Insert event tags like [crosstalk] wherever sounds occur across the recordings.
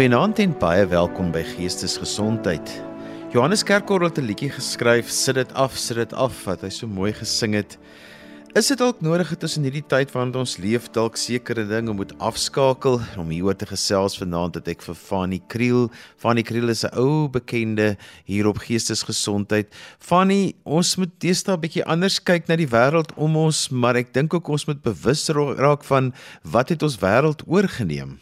Goeienaand en baie welkom by Geestesgesondheid. Johannes Kerkorrel het 'n liedjie geskryf, sit dit af, sit dit af wat hy so mooi gesing het. Is dit dalk nodig tussen hierdie tyd waarin ons leef dalk sekere dinge moet afskakel om hieroor te gesels vanaand dat ek vir Fanny Kriel, Fanny Kriel is 'n ou bekende hier op geestesgesondheid. Fanny, ons moet deesdae 'n bietjie anders kyk na die wêreld om ons, maar ek dink ook ons moet bewus raak van wat het ons wêreld oorgeneem.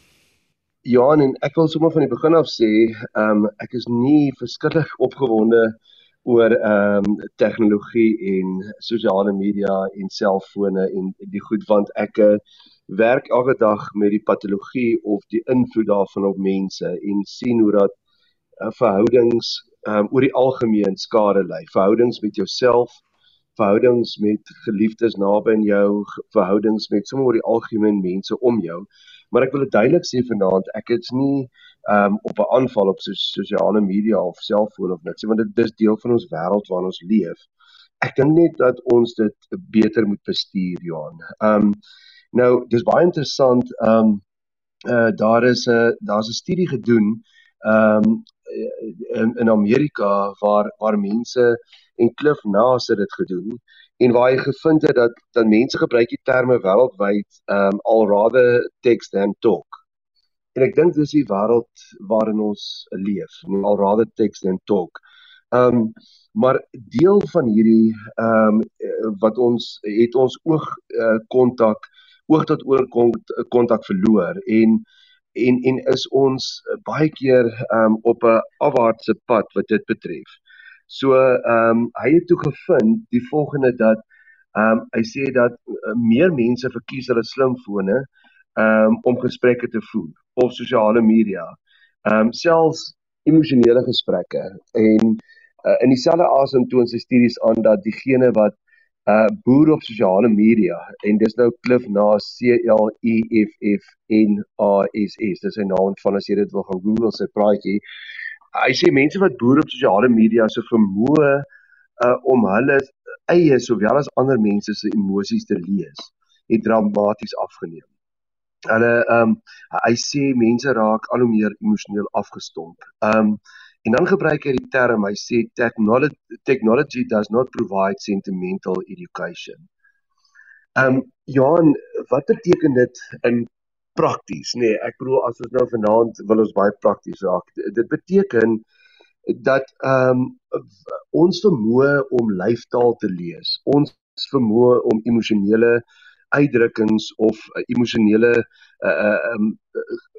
Ja, en ek wil sommer van die begin af sê, ehm um, ek is nie verskriklik [laughs] opgewonde oor ehm um, tegnologie en sosiale media en selfone en die goed want ek uh, werk elke dag met die patologie of die invloed daarvan op mense en sien hoe dat uh, verhoudings ehm um, oor die algemeen skade lei. Verhoudings met jouself, verhoudings met geliefdes naby aan jou, verhoudings met sommer oor die algemeen mense om jou. Maar ek wil dit duidelik sê vanaand, ek is nie um op 'n aanval op so sosiale media of selfoon of niks, want dit is deel van ons wêreld waarin ons leef. Ek dink net dat ons dit beter moet bestuur, Johan. Um nou, dis baie interessant. Um uh daar is 'n daar's 'n studie gedoen um in in Amerika waar waar mense en Cliff Naas het dit gedoen en waar hy gevind het dat dat mense gebruik die terme wêreldwyd um al rather text than talk. En ek dink dis die wêreld waarin ons leef, nie al raad text en talk. Um maar deel van hierdie um wat ons het ons oog kontak uh, oog tot oor kontak verloor en en en is ons baie keer um op 'n afwaartse pad wat dit betref. So um hy het toe gevind die volgende dat um hy sê dat uh, meer mense verkies hulle slimfone um om gesprekke te voer of sosiale media. Ehm um, selfs emosionele gesprekke en uh, in dieselfde asem toon sy studies aan dat diegene wat uh boer op sosiale media en dis nou Cliff na C L E F F N A S S dis sy naam van as jy dit wil gaan Google sy praatjie hy sê mense wat boer op sosiale media se vermoë uh om hulle eie sowel as ander mense se emosies te lees het dramaties afgeneem Hulle ehm um, hy sê mense raak al hoe meer emosioneel afgestomp. Ehm um, en dan gebruik hy die term hy sê technology technology does not provide sentimental education. Ehm um, Johan, wat beteken dit in prakties? Nee, ek bedoel as ons nou vanaand wil ons baie prakties raak. Dit beteken dat ehm um, ons vermoë om lyfstaal te lees, ons vermoë om emosionele uitdrukkings of uh, emosionele uh, um,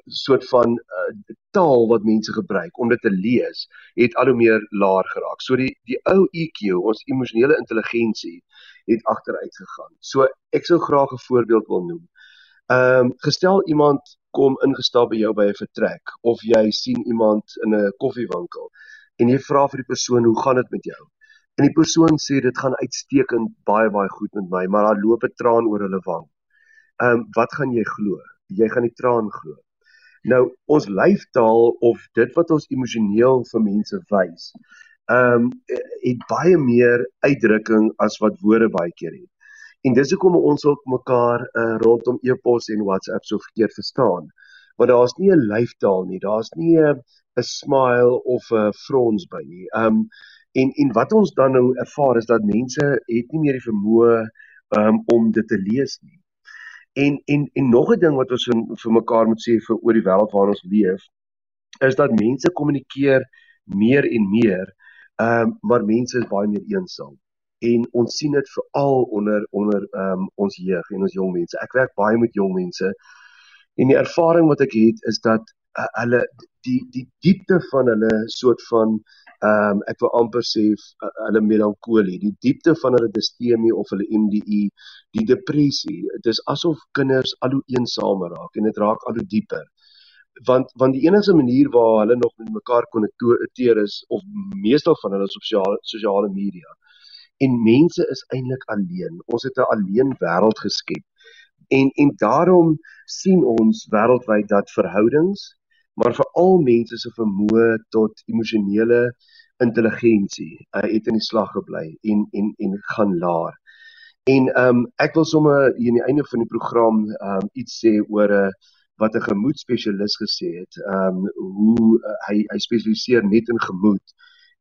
soort van uh, taal wat mense gebruik om dit te lees, het al hoe meer laer geraak. So die die ou EQ, ons emosionele intelligensie, het agteruit gegaan. So ek sou graag 'n voorbeeld wil noem. Ehm um, gestel iemand kom ingestap by jou by 'n vertrek of jy sien iemand in 'n koffiewinkel en jy vra vir die persoon hoe gaan dit met jou? En die persoon sê dit gaan uitstekend baie baie goed met my, maar daar loop 'n traan oor hulle wang. Ehm um, wat gaan jy glo? Jy gaan die traan glo. Nou ons lyfstaal of dit wat ons emosioneel vir mense wys, ehm um, het baie meer uitdrukking as wat woorde baie keer het. En dis hoekom ons ook mekaar uh, rondom e-pos en WhatsApp so verkeerd verstaan. Want daar's nie 'n lyfstaal nie, daar's nie 'n 'n smile of 'n frons by nie. Um, En en wat ons dan nou ervaar is dat mense het nie meer die vermoë um, om dit te lees nie. En en en nog 'n ding wat ons in, vir mekaar moet sê vir oor die wêreld waarin ons leef is dat mense kommunikeer meer en meer, ehm um, maar mense is baie meer eensaam. En ons sien dit veral onder onder um, ons jeug en ons jong mense. Ek werk baie met jong mense en die ervaring wat ek het is dat uh, hulle die die diepte van hulle soort van ehm um, ek wil amper sê uh, hulle melankolie, die diepte van hulle distemie of hulle MDE, die depressie. Dit is asof kinders al hoe eensamer raak en dit raak al hoe dieper. Want want die enigste manier waar hulle nog met mekaar konnekteer is of meestal van hulle sosiale sosiale media. En mense is eintlik alleen. Ons het 'n alleen wêreld geskep. En en daarom sien ons wêreldwyd dat verhoudings maar veral mense se vermoë tot emosionele intelligensie uh, het in die slag gebly en en en gaan laer. En ehm um, ek wil sommer hier aan die einde van die program ehm um, iets sê oor 'n uh, wat 'n gemoedspesialis gesê het, ehm um, hoe uh, hy hy spesialiseer net in gemoed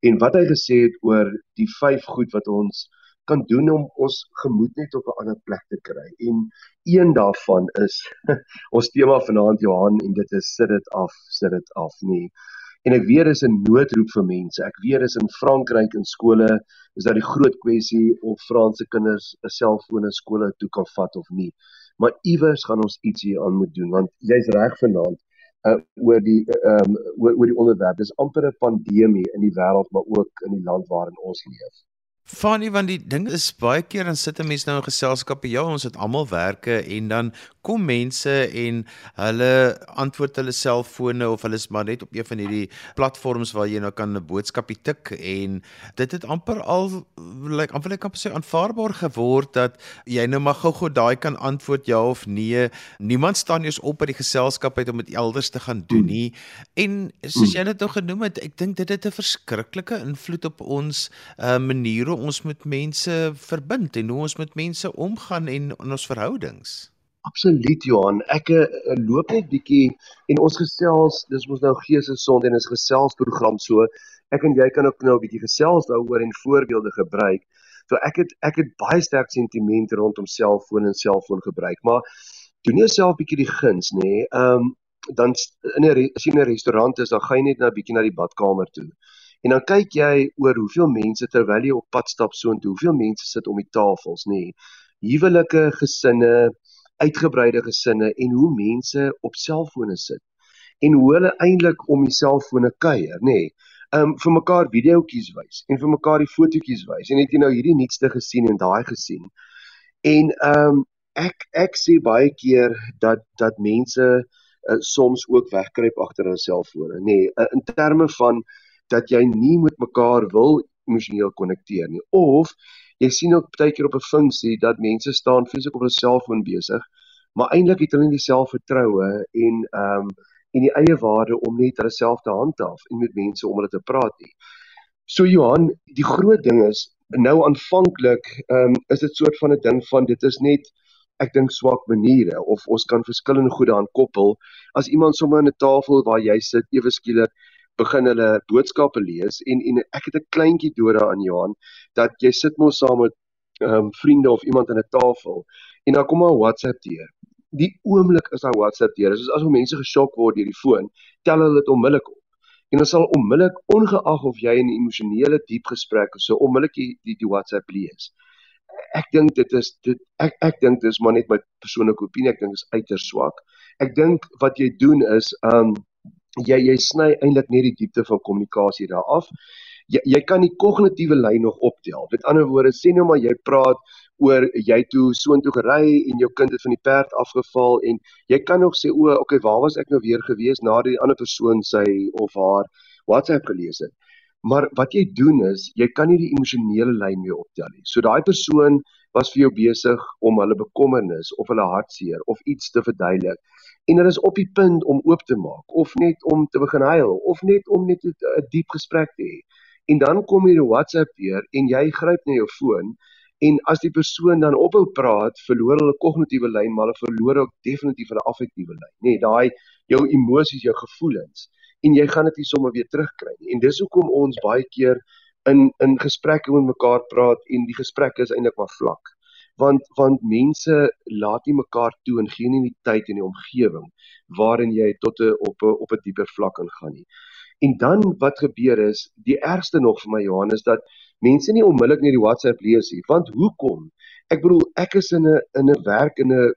en wat hy gesê het oor die vyf goed wat ons kan doen om ons gemoed net op 'n ander plek te kry. En een daarvan is [laughs] ons tema vanaand Johan en dit is sit dit af, sit dit af nie. En ek weet dis 'n noodroep vir mense. Ek weet dis in Frankryk in skole is daar die groot kwessie of Franse kinders 'n selfoon in skole toe kan vat of nie. Maar iewers gaan ons iets hier aan moet doen want jy's reg vanaand uh oor die ehm um, oor, oor die onderwerp. Dis amper 'n pandemie in die wêreld maar ook in die land waarin ons leef. Funny want die ding is baie keer dan sit 'n mens nou in geselskappe. Ja, ons het almal werke en dan kom mense en hulle antwoord hulle selfone of hulle is maar net op een van hierdie platforms waar jy nou kan 'n boodskapie tik en dit het amper al like amper ek kan sê aanvaarbaar geword dat jy nou maar gou-gou daai kan antwoord ja of nee. Niemand staan eers op by die geselskap uit om dit elders te gaan doen nie. En soos jy dit nou genoem het, ek dink dit het 'n verskriklike invloed op ons uh, maniere ons met mense verbind en hoe ons met mense omgaan en in ons verhoudings. Absoluut Johan, ek uh, loop net bietjie en ons gesels, dis mos nou geesgesond en is geselsprogram so. Ek en jy kan ook nou 'n bietjie gesels daaroor en voorbeelde gebruik. So ek het ek het baie sterk sentimente rondom selfoon en selfoongebruik, maar doen jouself bietjie die guns, nê? Ehm um, dan in 'n as jy in 'n restaurant is, dan gaan jy net nou bietjie na die badkamer toe. En dan kyk jy oor hoeveel mense terwyl jy op pad stap so intoe, hoeveel mense sit om die tafels, nê. Nee. Huwelike, gesinne, uitgebreide gesinne en hoe mense op selfone sit. En hoe hulle eintlik om die selfone kuier, nê. Nee. Um vir mekaar videoetjies wys en vir mekaar die fotootjies wys. En het jy nou hierdie nuutste gesien en daai gesien? En um ek ek sê baie keer dat dat mense uh, soms ook wegkruip agter hulle selfone, nê. Nee, uh, in terme van dat jy nie met mekaar wil emosioneel konnekteer nie of jy sien ook baie keer op 'n funksie dat mense staan fisies op hulle selfoon besig maar eintlik het hulle nie die selfvertroue en ehm um, en die eie waarde om net hulle self te handhaaf en met mense om hulle te praat nie. So Johan, die groot ding is nou aanvanklik ehm um, is dit soort van 'n ding van dit is net ek dink swak maniere of ons kan verskillende goede aan koppel as iemand sommer aan 'n tafel waar jy sit ewe skielik begin hulle boodskappe lees en en ek het 'n kleintjie dood daarin Johan dat jy sit mos saam met ehm um, vriende of iemand aan 'n tafel en dan kom 'n WhatsApp deur. Die oomblik is daai WhatsApp deur. Dit is asof mense geskok word deur die foon, tel hulle dit onmiddellik op. En dan sal onmiddellik ongeag of jy in 'n emosionele diep gesprek of so onmiddellik die die, die WhatsApp lees. Ek dink dit is dit ek ek dink dis maar net my persoonlike opinie. Ek dink dit is uiters swak. Ek dink wat jy doen is ehm um, jy jy sny eintlik net die diepte van kommunikasie daar af. Jy jy kan die kognitiewe lyn nog optel. Met ander woorde, sê nou maar jy praat oor jy toe soontoe gery en jou kind het van die perd afgeval en jy kan nog sê o, okay, waar was ek nou weer gewees nadat die ander persoon sy of haar WhatsApp gelees het. Maar wat jy doen is, jy kan nie die emosionele lyn weer optel nie. So daai persoon was vir jou besig om hulle bekommernis of hulle hartseer of iets te verduidelik en hulle is op die punt om oop te maak of net om te begin huil of net om net 'n diep gesprek te hê. En dan kom hier 'n WhatsApp weer en jy gryp na jou foon en as die persoon dan ophou praat, verloor hulle kognitiewe lyn, maar hulle verloor ook definitief hulle affektiewe lyn. Nee, daai jou emosies, jou gevoelens en jy gaan dit nie sommer weer terugkry nie. En dis hoekom ons baie keer in in gesprekke met mekaar praat en die gesprekke is eintlik maar vlak want want mense laat nie mekaar toe en gee nie die tyd en die omgewing waarin jy tot 'n op 'n op 'n dieper vlak ingaan nie. En dan wat gebeur is, die ergste nog vir my Johan is dat mense nie onmiddellik net die WhatsApp lees nie. Want hoekom? Ek bedoel, ek is in 'n in 'n werk in 'n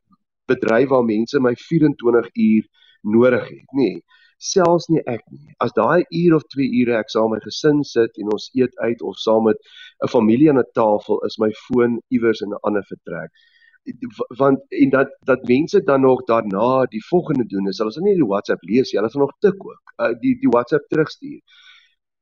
bedryf waar mense my 24 uur nodig het, nê. Nee selfs nie ek nie. As daai uur of 2 ure ek saam met my gesin sit en ons eet uit of saam met 'n familie aan 'n tafel, is my foon iewers in 'n ander vertrek. Want en dat dat mense dan nog daarna die volgende doen is hulle sal nie die WhatsApp lees nie, hulle sal nog tik ook. Uh, die die WhatsApp terugstuur.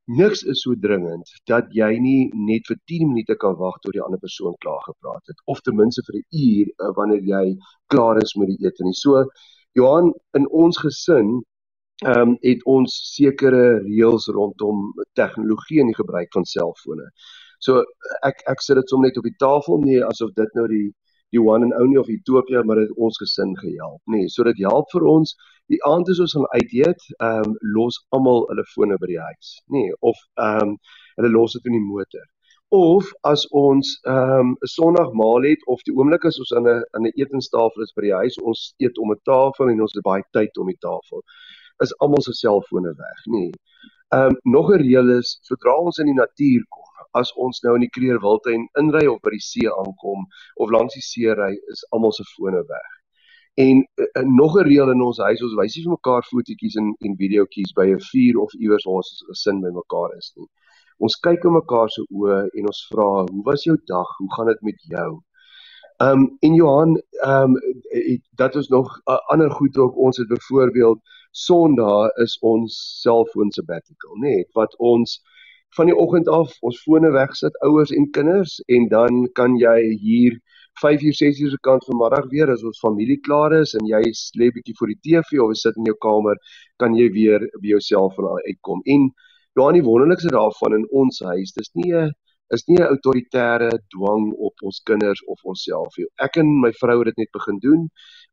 Niks is so dringend dat jy nie net vir 10 minute kan wag tot die ander persoon klaar gepraat het of ten minste vir 'n uur uh, wanneer jy klaar is met die ete nie. So Johan, in ons gesin ehm um, het ons sekere reëls rondom tegnologie en die gebruik van selfone. So ek ek sit dit sommer net op die tafel nie asof dit nou die die one and only of Ethiopië, maar dit ons gesin gehelp, nê. Nee, so dit help vir ons die aand as ons gaan uit eet, ehm um, los almal hulle fone by die huis, nê, nee, of ehm um, hulle los dit in die motor. Of as ons ehm um, 'n Sondagmaal het of die oomblik as ons aan 'n aan 'n etenstafel is by die huis, ons eet om 'n tafel en ons het baie tyd om die tafel, is almal se selfone weg, nê. Ehm um, nog 'n reël is sodra ons in die natuur kom, as ons nou in die Kreer Wildtuin inry of by die see aankom of langs die see ry, is almal se fone weg. En uh, nog 'n reël in ons huis, ons wys nie vir mekaar fotootjies en en videoetjies by 'n vuur of iewers waar ons gesin by mekaar is nie. Ons kyk in mekaar se oë en ons vra, "Hoe was jou dag? Hoe gaan dit met jou?" Ehm um, en Johan, ehm um, dat is nog uh, ander goed ook ons het byvoorbeeld Sondag is ons selfoon sabbatical, nê, nee, wat ons van die oggend af ons fone wegsit, ouers en kinders en dan kan jy hier 5 uur 6 uur se kant vanmiddag weer as ons familie klaar is en jy lê bietjie voor die TV of sit in jou kamer, kan jy weer by jouself van uitkom. En ja, die wonderlikste daarvan in ons huis, dis nie 'n is nie 'n autoritaire dwang op ons kinders of onsself nie. Ek en my vrou het dit net begin doen.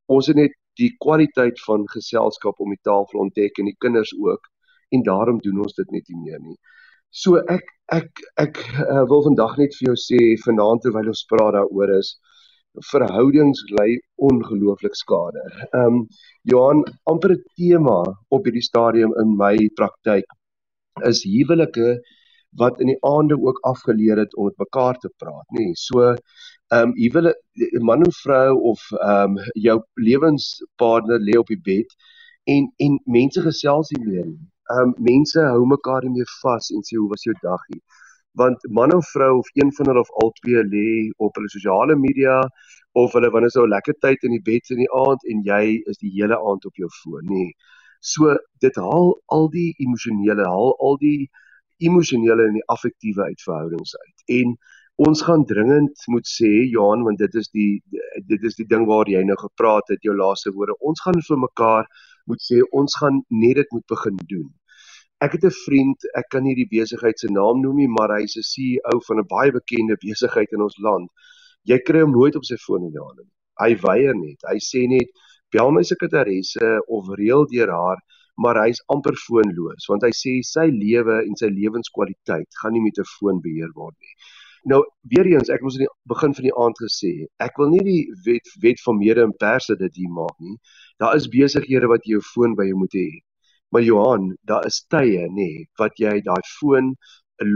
Ons het net die kwaliteit van geselskap om die tafel ontdek en die kinders ook en daarom doen ons dit net nie meer nie. So ek ek ek uh, wil vandag net vir jou sê vanaand terwyl ons praat daaroor is verhoudings lei ongelooflik skade. Ehm um, Johan amper 'n tema op hierdie stadium in my praktyk is huwelike wat in die aande ook afgeleer het om met mekaar te praat, nê. Nee, so ehm um, jy wil 'n man en vrou of ehm um, jou lewenspartner lê op die bed en en mense gesels nie meer nie. Ehm um, mense hou mekaar nie meer vas en sê hoe was jou dagie? Want man en vrou of een van hulle of albei lê op hulle sosiale media of hulle wanneer is nou lekker tyd in die bed in die aand en jy is die hele aand op jou foon, nê. Nee. So dit haal al die emosionele, haal al die emosionele en die affektiewe uit verhoudings uit. En ons gaan dringend moet sê Johan want dit is die dit is die ding waar jy nou gepraat het jou laaste woorde. Ons gaan vir mekaar moet sê ons gaan net dit moet begin doen. Ek het 'n vriend ek kan nie die besigheid se naam noem nie maar hy's 'n CEO van 'n baie bekende besigheid in ons land. Jy kry hom nooit op sy foon in die hande hy weier net. Hy sê net bel my sekretaresse of reël deur haar maar hy's amper foonloos want hy sê sy lewe en sy lewenskwaliteit gaan nie met 'n foon beheer word nie Nou weer eens, ek moes in die begin van die aand gesê, ek wil nie die wet wet van mede en perse dit hier maak nie. Daar is besighede wat jy jou foon by jou moet hê. Maar Johan, daar is tye nê nee, wat jy daai foon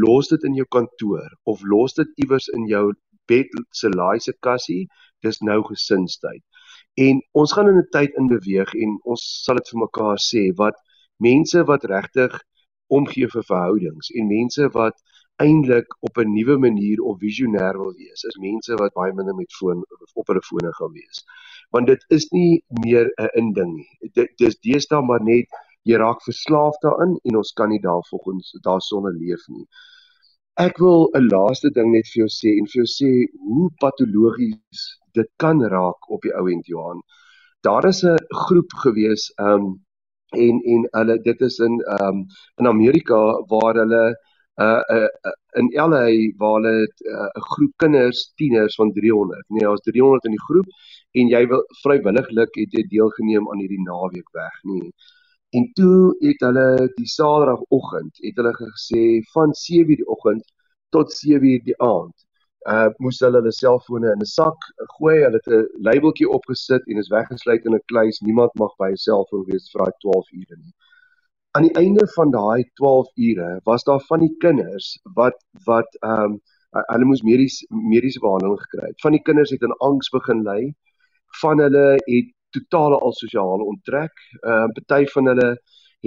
los dit in jou kantoor of los dit iewers in jou bed se laai se kassie. Dis nou gesinstyd. En ons gaan in 'n tyd in beweeg en ons sal dit vir mekaar sê wat mense wat regtig omgee vir verhoudings en mense wat eintlik op 'n nuwe manier of visionêr wil wees is mense wat baie minder met foon op hulle fone gaan wees. Want dit is nie meer 'n inding nie. Dit dis deesdae maar net jy raak verslaaf daarin en ons kan nie daarvolgens daarsonder leef nie. Ek wil 'n laaste ding net vir jou sê en vir jou sê hoe patologies dit kan raak op die ou end Johan. Daar is 'n groep gewees um en en hulle dit is in um in Amerika waar hulle uh, uh, uh in LA waar hulle 'n uh, groep kinders, tieners van 300. Nee, daar's 300 in die groep en jy wil vrywilliglik het jy deelgeneem aan hierdie naweek weg, nee. En toe het hulle die Saterdagoggend het hulle gesê van 7:00 die oggend tot 7:00 die aand. Uh moes hulle hulle selfone in 'n sak gooi, hulle het 'n labeltjie opgesit en is weggesluit in 'n kluis. Niemand mag by 'n selfoon wees vir daai 12 ure nie aan die einde van daai 12 ure was daar van die kinders wat wat ehm um, hulle moes medies mediese behandeling gekry het. Van die kinders het in angs begin ly. Van hulle het totale al sosiale onttrek. Ehm uh, party van hulle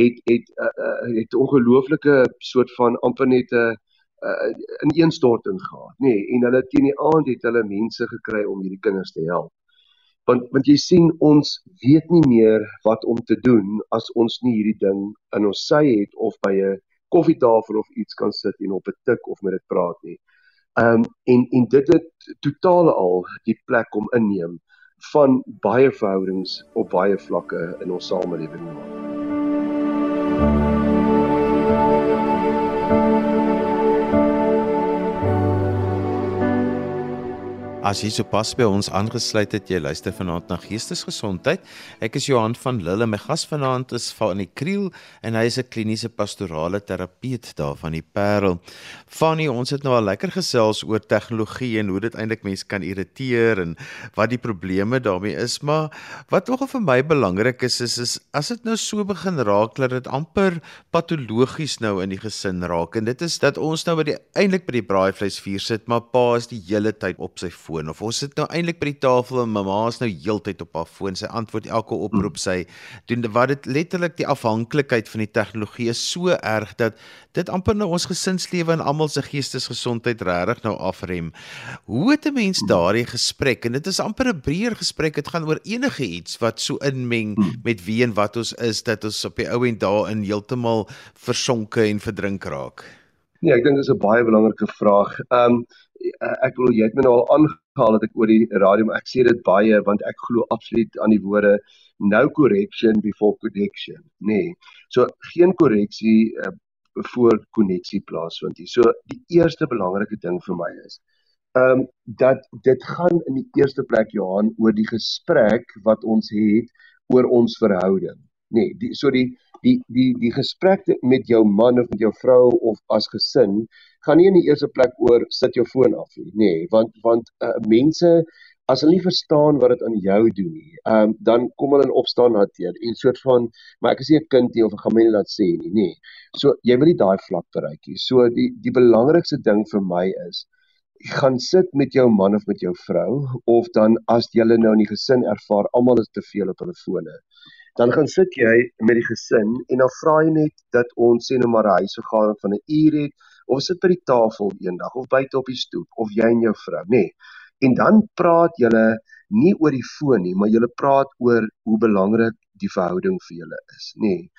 het het uh, uh, het ongelooflike soort van amper net 'n uh, ineenstorting gehad, nê, nee, en hulle teen die aand het hulle mense gekry om hierdie kinders te help want want jy sien ons weet nie meer wat om te doen as ons nie hierdie ding in ons sy het of by 'n koffietafel of iets kan sit en op 'n tik of met dit praat nie. Ehm um, en en dit het totaal al die plek om inneem van baie verhoudings op baie vlakke in ons samelewing. As jy sopas by ons aangesluit het, jy luister vanaand na Geestesgesondheid. Ek is Johan van Lille. My gas vanaand is van die Kriel en hy is 'n kliniese pastorale terapeut daar van die Parel. Fanny, ons het nou al lekker gesels oor tegnologie en hoe dit eintlik mense kan irriteer en wat die probleme daarmee is, maar wat nogal vir my belangrik is is, is as dit nou so begin raak dat dit amper patologies nou in die gesin raak en dit is dat ons nou by die eintlik by die braaivleisvuur sit, maar pa is die hele tyd op sy foon foon of ons sit nou eintlik by die tafel en mamma is nou heeltyd op haar foon. Sy antwoord elke oproep sy doen wat dit letterlik die afhanklikheid van die tegnologie is so erg dat dit amper nou ons gesinslewe en almal se geestesgesondheid regtig nou afrem. Hoe het 'n mens daardie gesprek en dit is amper 'n breër gesprek. Dit gaan oor enige iets wat so inmeng met wie en wat ons is dat ons op die ou en daarin heeltemal versonke en verdrink raak. Nee, ek dink dis 'n baie belangrike vraag. Ehm um, ek wil jy het my nou al gehaal het ek oor die radio, maar ek sê dit baie want ek glo absoluut aan die woorde no correction before connection, nê. Nee. So geen korreksie uh, voor koneksie plaasvind nie. So die eerste belangrike ding vir my is ehm um, dat dit gaan in die eerste plek Johan oor die gesprek wat ons het oor ons verhouding. Nee, die so die die die die gesprek met jou man of met jou vrou of as gesin gaan nie in die eerste plek oor sit jou foon af nie, nê, nee, want want uh, mense as hulle nie verstaan wat dit aan jou doen nie, ehm um, dan kom hulle in opstaan hanteer en soort van maar ek is nie 'n kind nie of ek gaan my net laat sê nie, nê. Nee. So jy wil nie daai vlak bereik nie. So die die belangrikste ding vir my is gaan sit met jou man of met jou vrou of dan as julle nou in die gesin ervaar almal is te veel op hulle fone dan gaan sit jy met die gesin en dan vra jy net dat ons sê nou maar 'n huisvergadering van 'n uur het of sit by die tafel eendag of buite op die stoep of jy en jou vrou nê nee. en dan praat julle nie oor die foon nie maar julle praat oor hoe belangrik die verhouding vir julle is nê nee.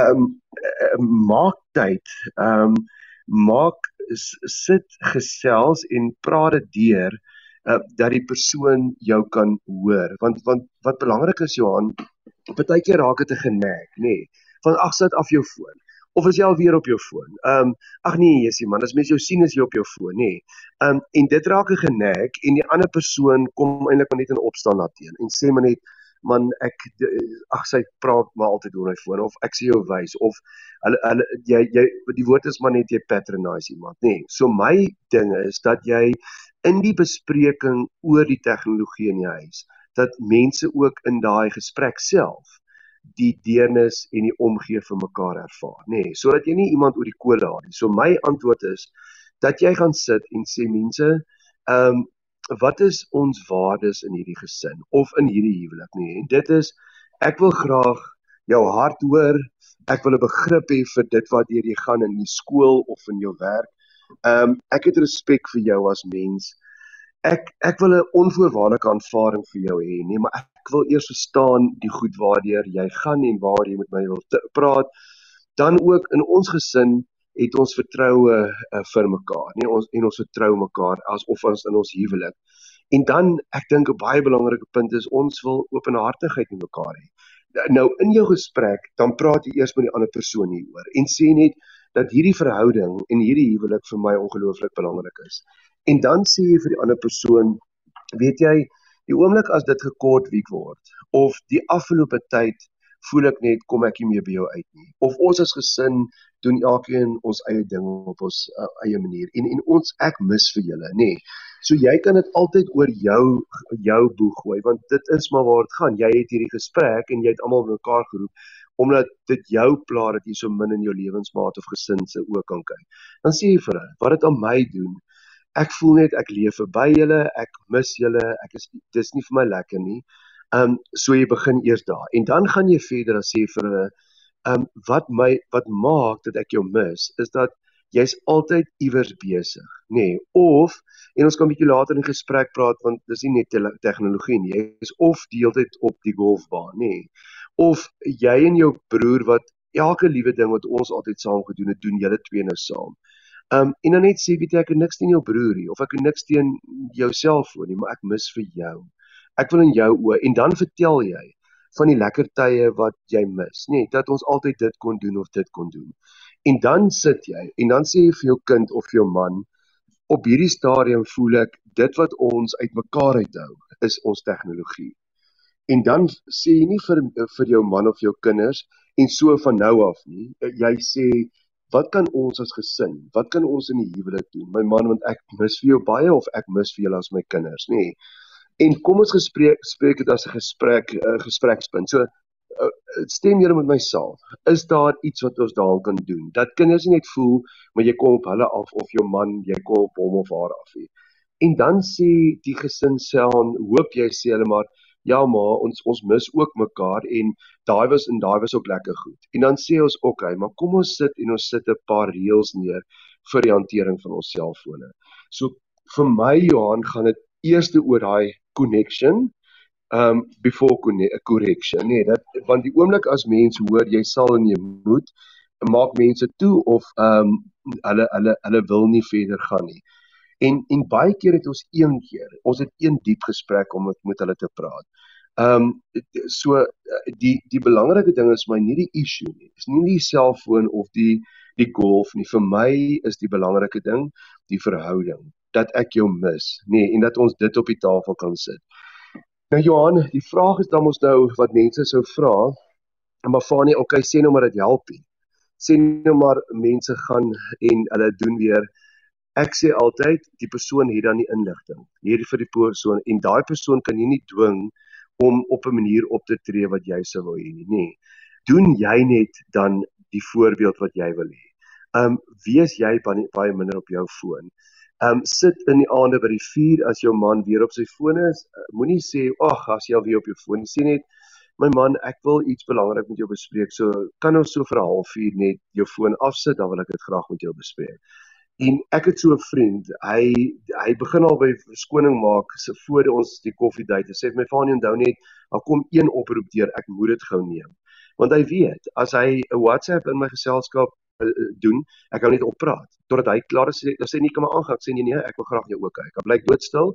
ehm um, maak tyd ehm um, maak sit gesels en praat dit deur uh, dat die persoon jou kan hoor want want wat belangrik is Johan Partykeer raak dit 'n genek, nê. Nee, van ag sit af jou foon. Of is jy al weer op jou foon? Ehm um, ag nee, Jessie man, as mens jou sien is jy op jou foon, nê. Nee. Ehm um, en dit raak 'n genek en die ander persoon kom eintlik maar net in opstaan na teen en sê maar net man ek ag sy praat maar altyd oor my foon of ek sê jou wys of hulle hulle jy jy die woord is maar net jy patronize iemand nê nee. so my ding is dat jy in die bespreking oor die tegnologie in die huis dat mense ook in daai gesprek self die deernis en die omgee vir mekaar ervaar, nê, nee, sodat jy nie iemand oor die kolle haal nie. So my antwoord is dat jy gaan sit en sê mense, ehm um, wat is ons waardes in hierdie gesin of in hierdie huwelik nie? En dit is ek wil graag jou hart hoor. Ek wil 'n begrip hê vir dit wat jy gaan in die skool of in jou werk. Ehm um, ek het respek vir jou as mens ek ek wil 'n onvoorwaardelike aanvaarding vir jou hê, nee, maar ek wil eers verstaan die goed waardeur jy gaan en waar jy met my wil praat. Dan ook in ons gesin het ons vertroue uh, vir mekaar, nee, ons en ons vertrou mekaar asof ons in ons huwelik. En dan ek dink 'n baie belangrike punt is ons wil openhartigheid met mekaar hê. Nou in jou gesprek, dan praat jy eers met die ander persoon hieroor en sê net dat hierdie verhouding en hierdie huwelik vir my ongelooflik belangrik is. En dan sê jy vir die ander persoon, weet jy, die oomblik as dit gekort week word of die afgelope tyd voel ek net kom ek nie meer by jou uit nie. Of ons as gesin doen elkeen ons eie ding op ons uh, eie manier en en ons ek mis vir julle, nê. Nee. So jy kan dit altyd oor jou jou boeg gooi want dit is maar waar dit gaan. Jy het hierdie gesprek en jy het almal bymekaar geroep omdat dit jou pla dat jy so min in jou lewensmaat of gesin se ook kan kyk. Dan sê jy vir hulle, wat dit aan my doen, ek voel net ek leef verby julle, ek mis julle, ek is dis nie vir my lekker nie. Ehm um, so jy begin eers daar en dan gaan jy verder en sê vir hulle ehm um, wat my wat maak dat ek jou mis is dat jy's altyd iewers besig, nê? Nee, of en ons kan 'n bietjie later in gesprek praat want dis nie net te tegnologie nie. Jy is of deeltyd op die golfbaan, nê? Nee, of jy en jou broer wat elke liewe ding wat ons altyd saam gedoen het, doen julle twee nou saam. Um en dan net sê weet jy ek het niks teen jou broer nie of ek het niks teen jou selfoon nie, maar ek mis vir jou. Ek wil in jou oë en dan vertel jy van die lekker tye wat jy mis, nê, nee, dat ons altyd dit kon doen of dit kon doen. En dan sit jy en dan sê jy vir jou kind of jou man, op hierdie stadium voel ek dit wat ons uitmekaar uithou is ons tegnologie. En dan sê jy nie vir vir jou man of jou kinders en so van nou af nie. Jy sê wat kan ons as gesin, wat kan ons in die huwelik doen? My man want ek mis vir jou baie of ek mis vir julle as my kinders, nê? En kom ons gespreek spreek dit as 'n gesprek uh, gesprekspunt. So uh, stem julle met my saam. Is daar iets wat ons daaraan kan doen? Dat kinders nie net voel maar jy kom op hulle af of jou man, jy kom op hom of haar af nie. En dan sê die gesin self, hoop jy sê hulle maar ja maar ons ons mis ook mekaar en daai was en daai was ook lekker goed. En dan sê ons okay, maar kom ons sit en ons sit 'n paar reëls neer vir die hantering van ons selfone. So vir my Johan gaan dit eerste oor daai connection um before correction nee dat want die oomblik as mense hoor jy sal en jy moet maak mense toe of um hulle hulle hulle wil nie verder gaan nie en en baie keer het ons een keer ons het een diep gesprek om met, met hulle te praat um so die die belangrike ding is my nie die issue nie is nie die selfoon of die die golf nie vir my is die belangrike ding die verhouding dat ek jou mis nee en dat ons dit op die tafel kan sit Nou Johan, die vraag is dan mos nou wat mense sou vra. Maar Fanie, okay, sê nou maar dit help nie. Sê nou maar mense gaan en hulle doen weer ek sê altyd die persoon het dan die inligting hier vir die persoon en daai persoon kan jy nie dwing om op 'n manier op te tree wat jy sou wil hê nie, nê. Doen jy net dan die voorbeeld wat jy wil hê. Um wees jy baie minder op jou foon. Um, sit in die aande by die vuur as jou man weer op sy foon is. Uh, Moenie sê ag, as jy al weer op jou foon is. Sê net my man, ek wil iets belangrik met jou bespreek. So kan ons so vir 'n halfuur net jou foon afsit, dan wil ek dit graag met jou bespreek. En ek het so 'n vriend, hy hy begin al by verskoning maak se voor ons die koffiedייט. Hy sê my vaanie onthou net, daar kom een oproep deur, ek moet dit gou neem. Want hy weet, as hy 'n WhatsApp in my geselskap uh, doen. Ek hou net op praat totdat hy klaar is. Dan sê nie kom maar aangaan. Ek sê nee nee, ek wil graag jou ook kyk. Hy bly doodstil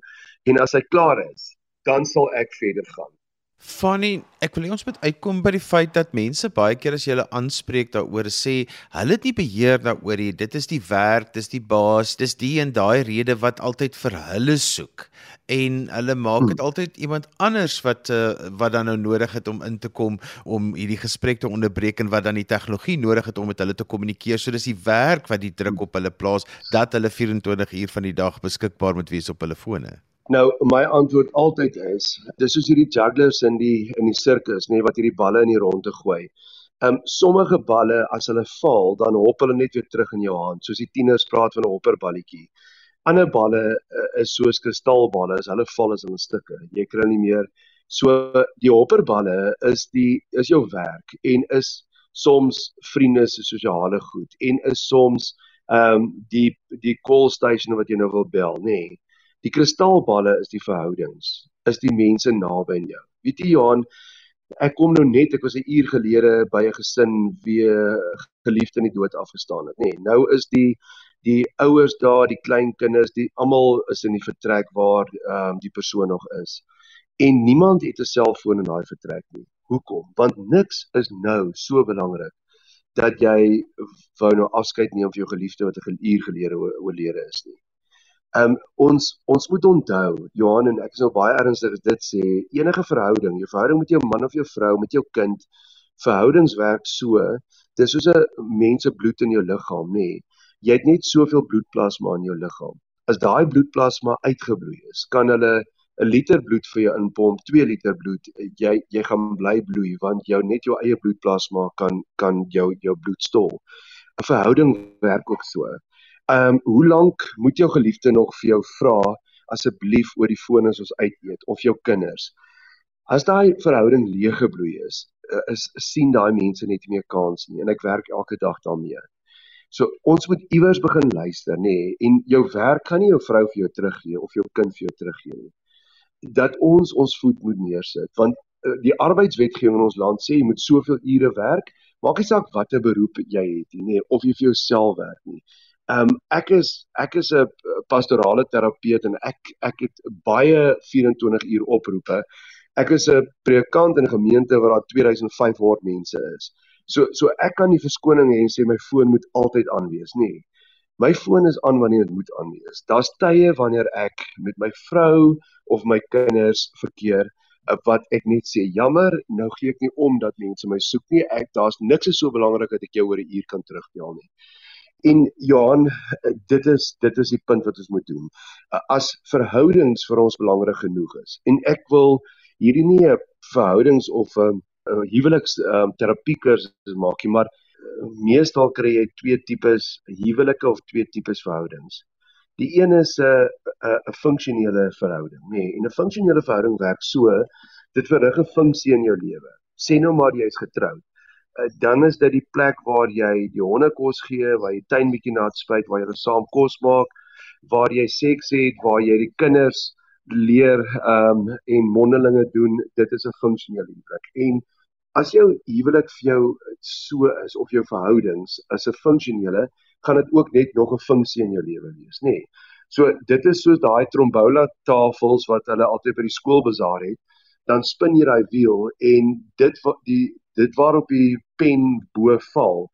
en as hy klaar is, dan sal ek verder gaan. Funny, ek wil ons moet uitkom by die feit dat mense baie keer as jy hulle aanspreek daaroor sê, hulle het nie beheer daaroor nie. Dit is die werk, dis die baas, dis die en daai rede wat altyd vir hulle soek. En hulle maak dit hmm. altyd iemand anders wat uh, wat dan nou nodig het om in te kom om hierdie gesprek te onderbreek en wat dan die tegnologie nodig het om met hulle te kommunikeer. So dis die werk wat die druk op hulle plaas dat hulle 24 uur van die dag beskikbaar moet wees op hulle fone. Nou my antwoord altyd is, dis soos hierdie jugglers in die in die sirkus, nê, nee, wat hierdie balle in die ronde gooi. Um sommige balle as hulle val, dan hop hulle net weer terug in jou hand, soos die tieners praat van 'n hopperballetjie. Ander balle uh, is soos kristalballe, as hulle val is hulle stukke. Jy kry nie meer so die hopperballe is die is jou werk en is soms vriende se sosiale goed en is soms ehm um, die die call station wat jy nou wil bel, nê. Nee. Die kristalballe is die verhoudings, is die mense naby aan jou. Weet jy Johan, ek kom nou net, ek was 'n uur gelede by 'n gesin wie geliefde in die dood afgestaan het, nê. Nee, nou is die die ouers daar, die klein kinders, die almal is in die vertrek waar ehm um, die persoon nog is. En niemand het 'n selfoon in daai vertrek nie. Hoekom? Want niks is nou so belangrik dat jy wou nou afskeid neem van jou geliefde wat 'n uur gelede oorlede is nie. Ehm um, ons ons moet onthou, Johan en ek is nou baie ernstig as dit sê, enige verhouding, jou verhouding met jou man of jou vrou, met jou kind, verhoudings werk so, dis soos 'n mens se bloed in jou liggaam, nê. Nee. Jy het net soveel bloedplasma in jou liggaam. As daai bloedplasma uitgebloei is, kan hulle 'n liter bloed vir jou inpomp, 2 liter bloed, jy jy gaan bly bloei want jou net jou eie bloedplasma kan kan jou jou bloed stol. 'n Verhouding werk ook so. Ehm um, hoe lank moet jou geliefde nog vir jou vra asseblief oor die foon as ons uit eet of jou kinders? As daai verhouding leeg gebloei is, eh, is sien daai mense net nie meer kans nie en ek werk elke dag daarmee. So ons moet iewers begin luister, nê, nee, en jou werk kan nie jou vrou vir jou teruggee of jou kind vir jou teruggee nie. Dat ons ons voet moet neersit want uh, die arbeidswetgewing in ons land sê jy moet soveel ure werk, maak nie saak watter beroep jy het nie, nee, of jy vir jouself werk nie. Ehm um, ek is ek is 'n pastorale terapeut en ek ek het baie 24 uur oproepe. Ek is 'n predikant in 'n gemeente waar daar 2500 mense is. So so ek kan nie verskoning hê en sê my foon moet altyd aan wees nie. My foon is aan wanneer dit moet aan wees. Daar's tye wanneer ek met my vrou of my kinders verkeer eh, wat ek net sê jammer, nou gee ek nie om dat mense my soek nie. Ek daar's niks so belangrik dat ek jou oor 'n uur kan terugbel nie. En Johan, eh, dit is dit is die punt wat ons moet doen. Eh, as verhoudings vir ons belangrik genoeg is en ek wil hierdie nie 'n verhoudings of 'n huweliks um, terapie kursus maak nie, maar meestal kry jy twee tipes huwelike of twee tipes verhoudings. Die een is 'n uh, 'n uh, 'n funksionele verhouding, nê. Nee, en 'n funksionele verhouding werk so dit verrig 'n funksie in jou lewe. Sê nou maar jy's getroud. Dan is dit die plek waar jy die honde kos gee, waar jy tuin bietjie nat spuit, waar jy saam kos maak, waar jy seks het, waar jy die kinders leer ehm um, en mondelinge doen. Dit is 'n funksionele plek. En as jou huwelik vir jou so is of jou verhoudings is 'n funksionele, gaan dit ook net nog 'n funksie in jou lewe wees, nê. Nee. So dit is soos daai trombola tafels wat hulle altyd by die skool bazaar het, dan spin jy daai wiel en dit die dit waarop die pen bo val,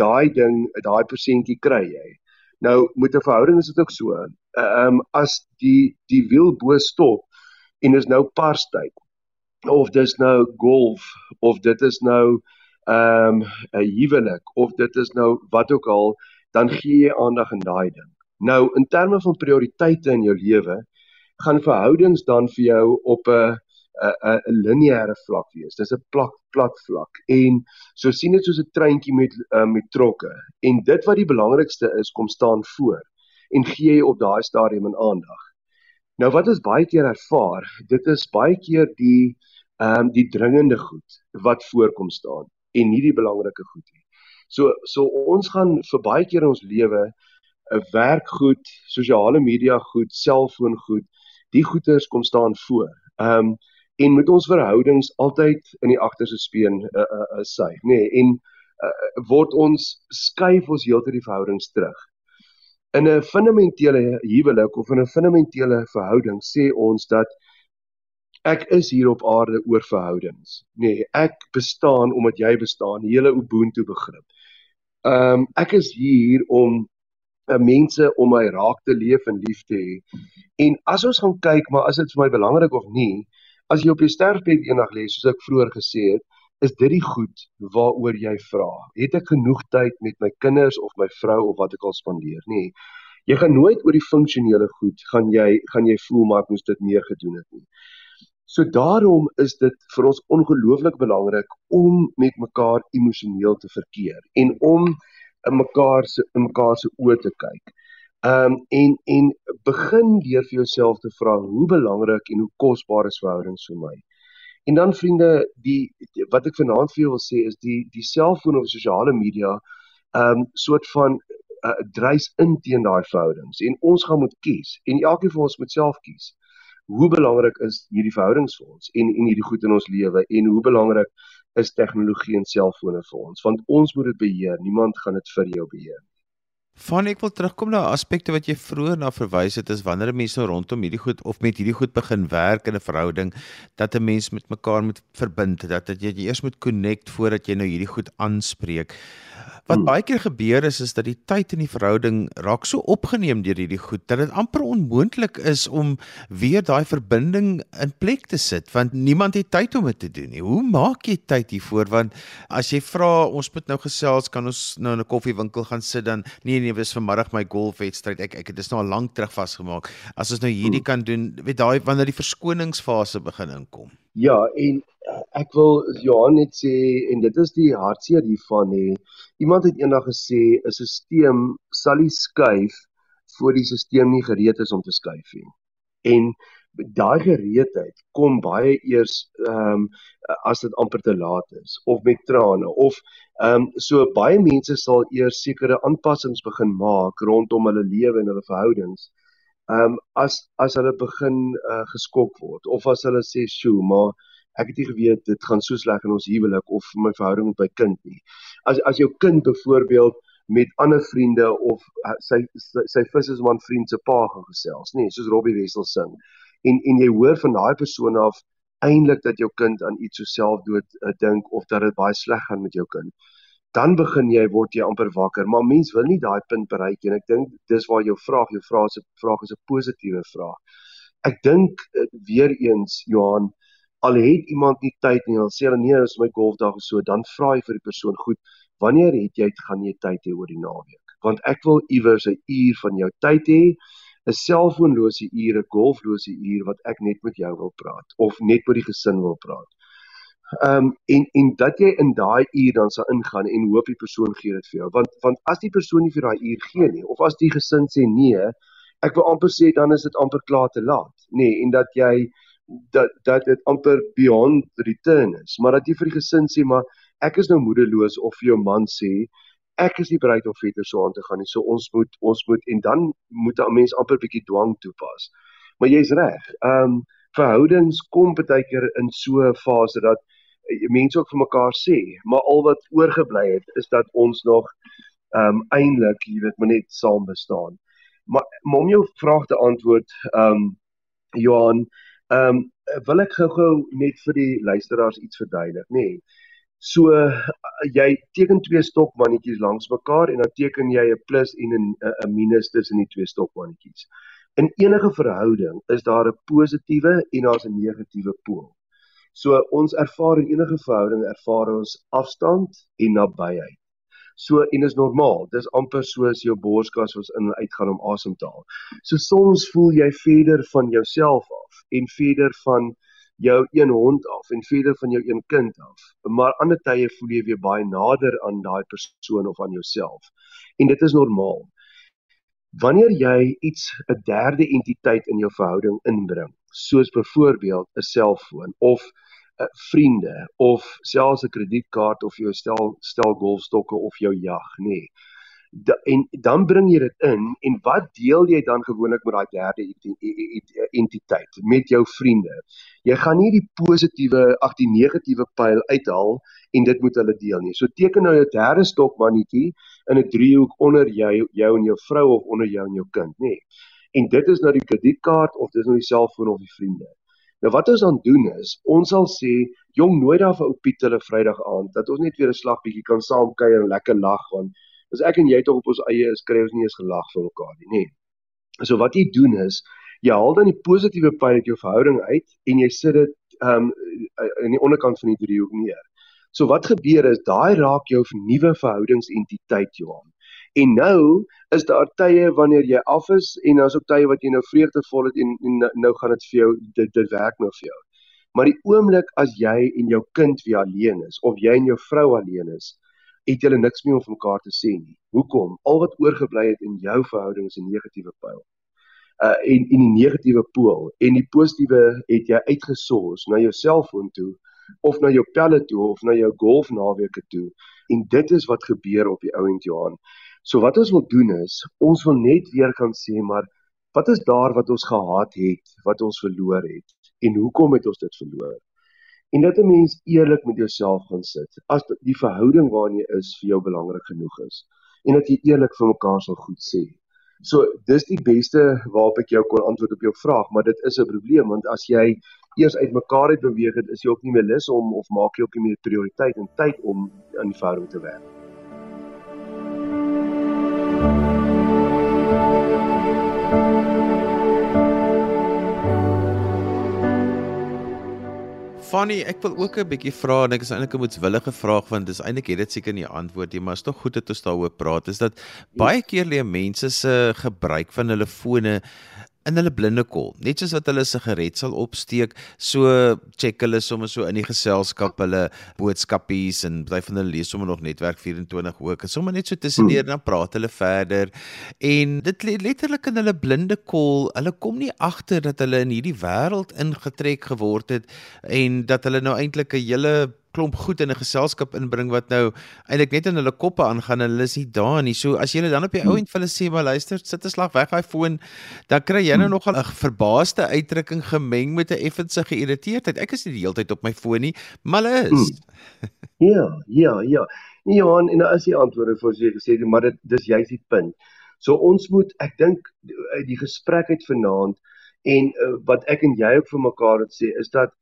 daai ding, daai persentjie kry jy. Nou met 'n verhouding is dit ook so. Ehm um, as die die wiel bo stop en is nou parstyd of dis nou golf of dit is nou ehm um, 'n huwelik of dit is nou wat ook al, dan gee jy aandag aan daai ding. Nou in terme van prioriteite in jou lewe, gaan verhoudings dan vir jou op 'n 'n 'n lineêre vlak wees. Dis 'n plat plat vlak. En so sien dit soos 'n treintjie met uh, met trokke. En dit wat die belangrikste is, kom staan voor en gee jy op daai stadium in aandag. Nou wat ons baie keer ervaar, dit is baie keer die ehm um, die dringende goed wat voorkom staan en nie die belangrike goed nie. So so ons gaan vir baie keer in ons lewe 'n uh, werkgoed, sosiale media goed, selfoon goed, die goeders kom staan voor. Ehm um, en met ons verhoudings altyd in die agterste speen uh, uh, uh, sy, nê, nee, en uh, word ons skuif ons heeltyd die verhoudings terug. In 'n fundamentele huwelik of in 'n fundamentele verhouding sê ons dat ek is hier op aarde oor verhoudings. Nee, ek bestaan omdat jy bestaan, hele ubuntu begrip. Ehm um, ek is hier om uh, mense om my raak te leef en lief te hê. En as ons gaan kyk, maar as dit vir my belangrik of nie, as jy op jou sterfbed eendag lê, soos ek vroeër gesê het, is dit die goed waaroor jy vra. Het ek genoeg tyd met my kinders of my vrou of wat ek al spandeer? Nee. Jy gaan nooit oor die funksionele goed gaan jy gaan jy voel maar ek moes dit meer gedoen het nie. So daarom is dit vir ons ongelooflik belangrik om met mekaar emosioneel te verkeer en om in mekaar se in mekaar se oë te kyk. Ehm um, en en begin deur vir jouself te vra hoe belangrik en hoe kosbaar is verhoudings vir my. En dan vriende, die, die wat ek vanaand vir julle wil sê is die die selfoon of sosiale media ehm um, soort van uh, dreis in teen daai verhoudings. En ons gaan moet kies en elkeen van ons moet self kies hoe belangrik is hierdie verhoudings vir ons en en hierdie goed in ons lewe en hoe belangrik is tegnologie en selfone vir ons? Want ons moet dit beheer niemand gaan dit vir jou beheer Van ek wil terugkom na aspekte wat jy vroeër na verwys het is wanneer mense nou rondom hierdie goed of met hierdie goed begin werk in 'n verhouding dat 'n mens met mekaar moet verbind dat dat jy eers moet connect voordat jy nou hierdie goed aanspreek. Wat hmm. baie keer gebeur is is dat die tyd in die verhouding raak so opgeneem deur hierdie goed dat dit amper onmoontlik is om weer daai verbinding in plek te sit want niemand het tyd om dit te doen nie. Hoe maak jy tyd hiervoor want as jy vra ons moet nou gesels kan ons nou in 'n koffiewinkel gaan sit dan nee nee dis vanmiddag my golfwedstryd ek ek dit is nou al lank terug vasgemaak. As ons nou hierdie hmm. kan doen weet daai wanneer die verskoningsfase begin inkom. Ja, en ek wil Johan net sê en dit is die hartseer hiervan hè. Iemand het eendag gesê 'n stelsel sal nie skuif voor die stelsel nie gereed is om te skuif nie. En daai gereedheid kom baie eers ehm um, as dit amper te laat is of met trane of ehm um, so baie mense sal eers sekere aanpassings begin maak rondom hulle lewe en hulle verhoudings Ehm um, as as hulle begin uh, geskok word of as hulle sê, "Sjoe, maar ek het nie geweet dit gaan so sleg in ons huwelik of my verhouding met my kind nie." As as jou kind byvoorbeeld met ander vriende of uh, sy sy, sy vissersman vriend se pa gaan gesels, nê, soos Robbie Wessel sing. En en jy hoor van daai persoon af eintlik dat jou kind aan iets so selfdood uh, dink of dat dit baie sleg gaan met jou kind. dan begin jy word jy amper wakker, maar mens wil nie daai punt bereik nie ek dink dis waar jou vraag, jou vraag is 'n vraag is 'n positiewe vraag. Ek dink uh, weer eens Johan, al het iemand nie tyd nie, dan sê hulle nee, dis my golfdag of so, dan vra jy vir die persoon, goed, wanneer het jy gaan jy tyd hê oor die naweek? Want ek wil iewers 'n uur van jou tyd hê 'n selfoonlose uur, 'n golflose uur wat ek net met jou wil praat of net met die gesin wil praat. Ehm um, en en dat jy in daai uur dan sal ingaan en hoop die persoon gee dit vir jou. Want want as die persoon nie vir daai uur gee nie of as die gesin sê nee, ek wil amper sê dan is dit amper klaar te laat, nê, nee, en dat jy dat dat dit amper beyond return is, maar dat jy vir die gesin sê maar ek is nou moedeloos of vir jou man sê ek is nie bereid om verder so aan te gaan nie. So ons moet ons moet en dan moet 'n mens amper bietjie dwang toepas. Maar jy's reg. Ehm um, verhoudings kom baie keer in so 'n fase dat uh, mense ook vir mekaar sê, maar al wat oorgebly het is dat ons nog ehm um, eintlik, jy weet, maar net saam bestaan. Maar, maar om jou vraag te antwoord, ehm um, Johan, ehm um, wil ek gou-gou net vir die luisteraars iets verduidelik, nê? Nee. So jy teken twee stokmannetjies langs mekaar en dan teken jy 'n plus en 'n 'n minus tussen die twee stokmannetjies. In enige verhouding is daar 'n positiewe en daar's 'n negatiewe pool. So ons ervaar in enige verhouding ervaar ons afstand en nabyheid. So en is normaal. Dis amper soos jou borskas wat in en uit gaan om asem te haal. So soms voel jy verder van jouself af en verder van jou een hond af en verder van jou een kind af. Maar ander tye voel jy weer baie nader aan daai persoon of aan jouself. En dit is normaal. Wanneer jy iets 'n derde entiteit in jou verhouding inbring, soos byvoorbeeld 'n selfoon of vriende of selfs 'n kredietkaart of jou stel stel golfstokke of jou jag, nê. Nee, da, en dan bring jy dit in en wat deel jy dan gewoonlik met daai derde entiteit met jou vriende? Jy gaan nie die positiewe ag die negatiewe pyl uithaal en dit moet hulle deel nie. So teken nou 'n derde stokmannetjie in 'n driehoek onder jou jou en jou vrou of onder jou en jou kind nê. En dit is nou die kredietkaart of dis nou die selfoon of die vriende nou wat ons dan doen is ons sal sê jong nooi daar vir ou Piet hulle Vrydag aand dat ons net weer 'n slag bietjie kan saam kuier en lekker lag want as ek en jy tog op ons eie is, kry ons nie eens gelag vir mekaar nie, nê. Nee. So wat jy doen is, jy haal dan die positiewe pyl uit jou verhouding uit en jy sit dit um in die onderkant van die driehoek neer. So wat gebeur is, daai raak jou nuwe verhoudingsentiteit Johan. En nou is daar tye wanneer jy af is en daar's ook tye wat jy nou vreugdevol het en, en nou gaan dit vir jou dit dit werk nou vir jou. Maar die oomblik as jy en jou kind weer alleen is of jy en jou vrou alleen is, het julle niks meer om vir mekaar te sê nie. Hoekom? Al wat oorgebly het in jou verhouding is 'n negatiewe pyl. Uh en en die negatiewe pool en die positiewe het jy uitgesors na jou selfoon toe of na jou pelle toe of na jou golfnaweke toe en dit is wat gebeur op die ouend Johan. So wat ons wil doen is ons wil net weer kan sê maar wat is daar wat ons gehaat het, wat ons verloor het en hoekom het ons dit verloor? en dat 'n mens eerlik met jouself gaan sit as die verhouding waarin jy is vir jou belangrik genoeg is en dat jy eerlik vir mekaar sal goed sê. So dis die beste waarop ek jou kon antwoord op jou vraag, maar dit is 'n probleem want as jy eers uitmekaar het beweeg het, is jy ook nie meer lus om of maak jy ook nie meer prioriteit en tyd om aan die verhouding te werk. Fanny, ek wil ook 'n bietjie vra en ek is eintlik 'n moetswillige vraag want dis eintlik het dit seker nie antwoord nie, maar is tog goed dat ons daaroor praat. Is dat baie keer lê mense se gebruik van hulle fone in hulle blinde kol. Net soos wat hulle sigaret sal opsteek, so check hulle sommer so in die geselskap hulle boodskapies en baie van hulle lees sommer nog netwerk 24 ook. Sommige net so tussendeur dan praat hulle verder en dit letterlik in hulle blinde kol. Hulle kom nie agter dat hulle in hierdie wêreld ingetrek geword het en dat hulle nou eintlik 'n hele klomp goed in 'n geselskap inbring wat nou eintlik net in hulle koppe aangaan en hulle is nie daar nie. So as jy dan op die ou end vir hulle sê maar luister, sit 'n slag weg daai foon, dan kry jy nou hmm. nogal 'n verbaasde uitdrukking gemeng met 'n effense geïrriteerdheid. Ek is nie die hele tyd op my foon nie, maar hulle is. Hmm. Ja, ja, ja. Nee, Johan, en as jy antwoorde vir sy gesê het, maar dit dis juist die punt. So ons moet ek dink uit die gesprek uit vanaand en uh, wat ek en jy ook vir mekaar het sê is dat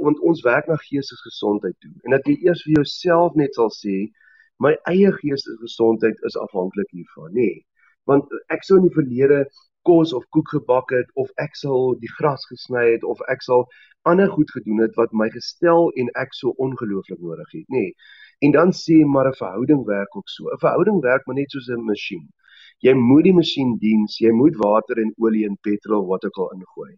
want ons werk na geestesgesondheid toe en dat jy eers vir jouself net sal sê My eie geestelike gesondheid is afhanklik hiervan, nê. Nee. Want ek sou in die verlede kos of koek gebak het of ek sal die gras gesny het of ek sal ander goed gedoen het wat my gestel en ek so ongelooflik nodig het, nê. Nee. En dan sê maar 'n verhouding werk ook so. 'n Verhouding werk maar net soos 'n masjien. Jy moet die masjien diens, jy moet water en olie en petrol wat ook al ingooi.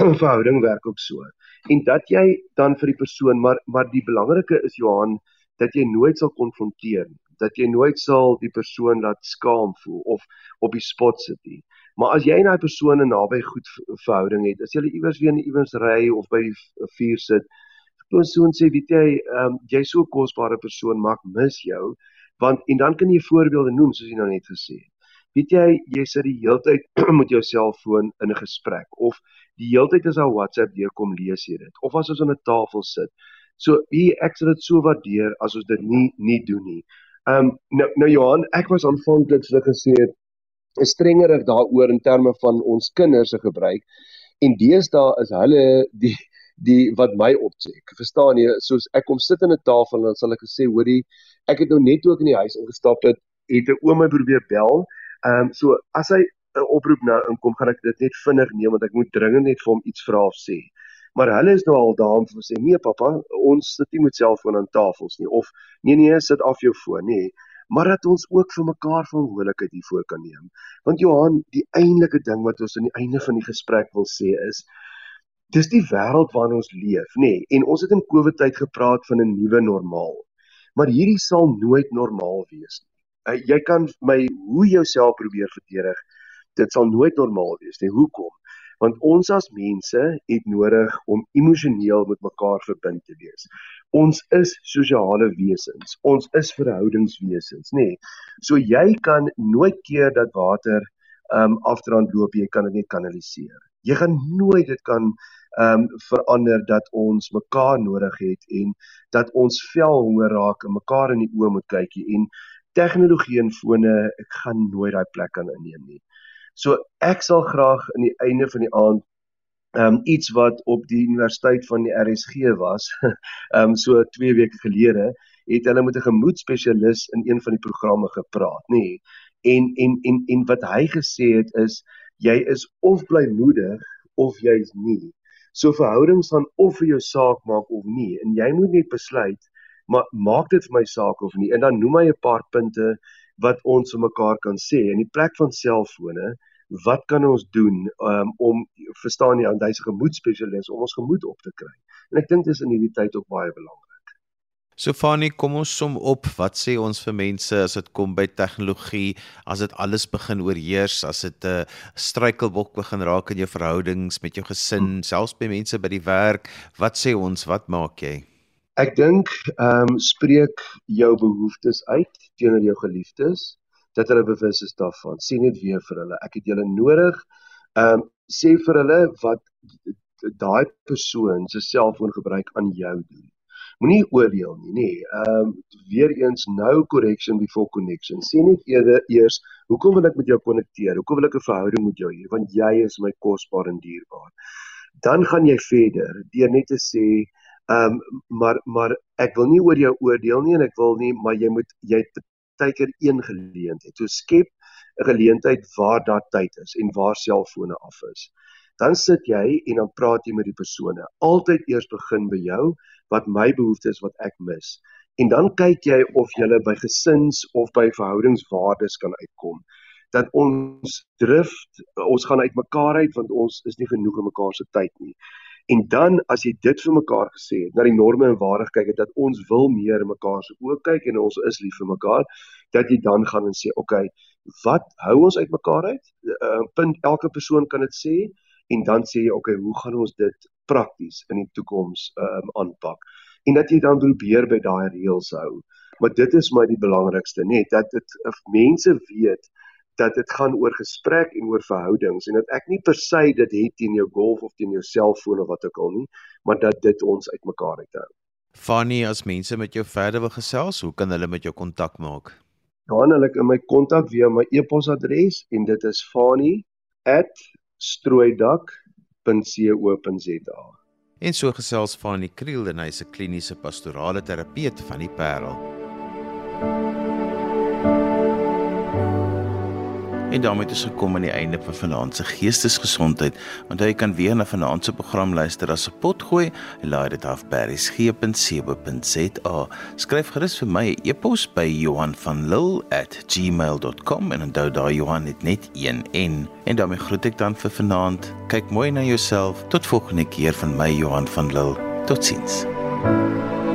[clears throat] 'n Verhouding werk ook so. En dat jy dan vir die persoon, maar maar die belangrike is Johan dat jy nooit sal konfronteer nie dat jy nooit sal die persoon laat skaam voel of op die spot sit nie. Maar as jy en daai persoon 'n naby goed verhouding het, as jy iewers weer in iewers ry of by die vuur sit, persoon sê weet jy, ehm um, jy's so 'n kosbare persoon, maak mis jou, want en dan kan jy voorbeelde noem soos jy nou net gesê het. Weet jy, jy sit die heeltyd [clears throat] met jou selfoon in 'n gesprek of die heeltyd as daar WhatsApp deurkom lees jy dit of as ons aan 'n tafel sit. So, hier ek sal dit so waardeer as ons dit nie nie doen nie. Ehm um, nou nou Johan, ek was aanvanklik so gesê het is strengerig daaroor in terme van ons kinders se gebruik en deesdae is hulle die die wat my opcheck. Verstaan jy? Soos ek kom sit aan 'n tafel en dan sal ek gesê, hoorie, ek het nou net ook in die huis ingestap het, het 'n my probeer bel. Ehm um, so as hy 'n oproep nou inkom, gaan ek dit net vinnig neem want ek moet dringend net vir hom iets vra of sê. Maar hulle is nou al daar om te sê nee pappa, ons sit nie met selfoon aan tafels nie of nee nee, sit af jou foon nie. Maar dat ons ook vir mekaar verantwoordelikheid hiervoor kan neem. Want Johan, die eintlike ding wat ons aan die einde van die gesprek wil sê is dis die wêreld waarin ons leef, nê? Nee, en ons het in Covid tyd gepraat van 'n nuwe normaal. Maar hierdie sal nooit normaal wees nie. Uh, jy kan my hoe jouself probeer verdedig, dit sal nooit normaal wees nie. Hoekom? want ons as mense het nodig om emosioneel met mekaar verbind te wees. Ons is sosiale wesens. Ons is verhoudingswesens, nê. So jy kan nooit keer dat water um afdraand loop, jy kan dit net kanaliseer. Jy gaan nooit dit kan um verander dat ons mekaar nodig het en dat ons vel honger raak en mekaar in die oë moet kykie en tegnologie en fone ek gaan nooit daai plek kan inneem nie. So ek sal graag aan die einde van die aand ehm um, iets wat op die universiteit van die RSG was, [laughs] ehm um, so 2 weke gelede, het hulle met 'n gemoedspesialis in een van die programme gepraat, nê. Nee. En en en en wat hy gesê het is jy is of blymoedig of jy's nie. So verhoudings gaan of vir jou saak maak of nie en jy moet net besluit maar maak dit vir my saak of nie en dan noem hy 'n paar punte wat ons vir mekaar kan sê in die plek van selfone wat kan ons doen um, om verstaan jy aan hy's gemoedspesialis om ons gemoed op te kry. En ek dink dis in hierdie tyd ook baie belangrik. So Fani, kom ons som op. Wat sê ons vir mense as dit kom by tegnologie, as dit alles begin oorheers, as dit 'n uh, struikelblok begin raak in jou verhoudings met jou gesin, hmm. selfs by mense by die werk, wat sê ons? Wat maak jy? Ek dink ehm um, spreek jou behoeftes uit teenoor jou geliefdes dat hulle bewus is daarvan. Sê net weer vir hulle, ek het julle nodig. Ehm um, sê vir hulle wat daai persoon se selfoon gebruik aan jou doen. Moenie oordeel nie, nê. Ehm um, weer eens nou correction before connection. Sê net eerder eers, hoekom wil ek met jou konnekteer? Hoekom wil ek 'n verhouding met jou hê? Want jy is my kosbaar en dierbaar. Dan gaan jy verder deur net te sê Ehm um, maar maar ek wil nie oor jou oordeel nie en ek wil nie maar jy moet jy partykeer een geleentheid. So skep 'n geleentheid waar daar tyd is en waar selfone af is. Dan sit jy en dan praat jy met die persone. Altyd eers begin by jou wat my behoeftes wat ek mis. En dan kyk jy of jy by gesins of by verhoudingswaardes kan uitkom. Dat ons drif, ons gaan uitmekaar uit want ons is nie genoeg in mekaar se tyd nie. En dan as jy dit vir mekaar gesê het, na die norme en waardes kyk, dat ons wil meer mekaar se oë kyk en ons is lief vir mekaar, dat jy dan gaan en sê, "Oké, okay, wat hou ons uit mekaar uit?" uh, Punt elke persoon kan dit sê en dan sê jy, "Oké, okay, hoe gaan ons dit prakties in die toekoms um, aanpak?" En dat jy dan probeer by daai reëls hou. Maar dit is my die belangrikste, net dat dit mense weet dat dit gaan oor gesprek en oor verhoudings en dat ek nie per se dit het teen jou golf of teen jou selfoon of wat ook al nie, maar dat dit ons uitmekaar uithou. Fanny, as mense met jou verder wil gesels, hoe kan hulle met jou kontak maak? Dan hulle kan my kontak via my e-posadres en dit is fanny@strooidak.co.za. En so gesels Fanny Kriel en hy's 'n kliniese pastorale terapeut van die Parel. En daarmee ons gekom aan die einde van vanaand se geestesgesondheid. Onthou jy kan weer na vanaand se program luister as 'n potgooi. Laai dit af by resgep.co.za. Skryf gerus vir my 'n e e-pos by Johanvanlull@gmail.com en onthou daai Johan het net een N. En daarmee groet ek dan vir vanaand. Kyk mooi na jouself. Tot volgende keer van my Johan van Lill. Totsiens. thank you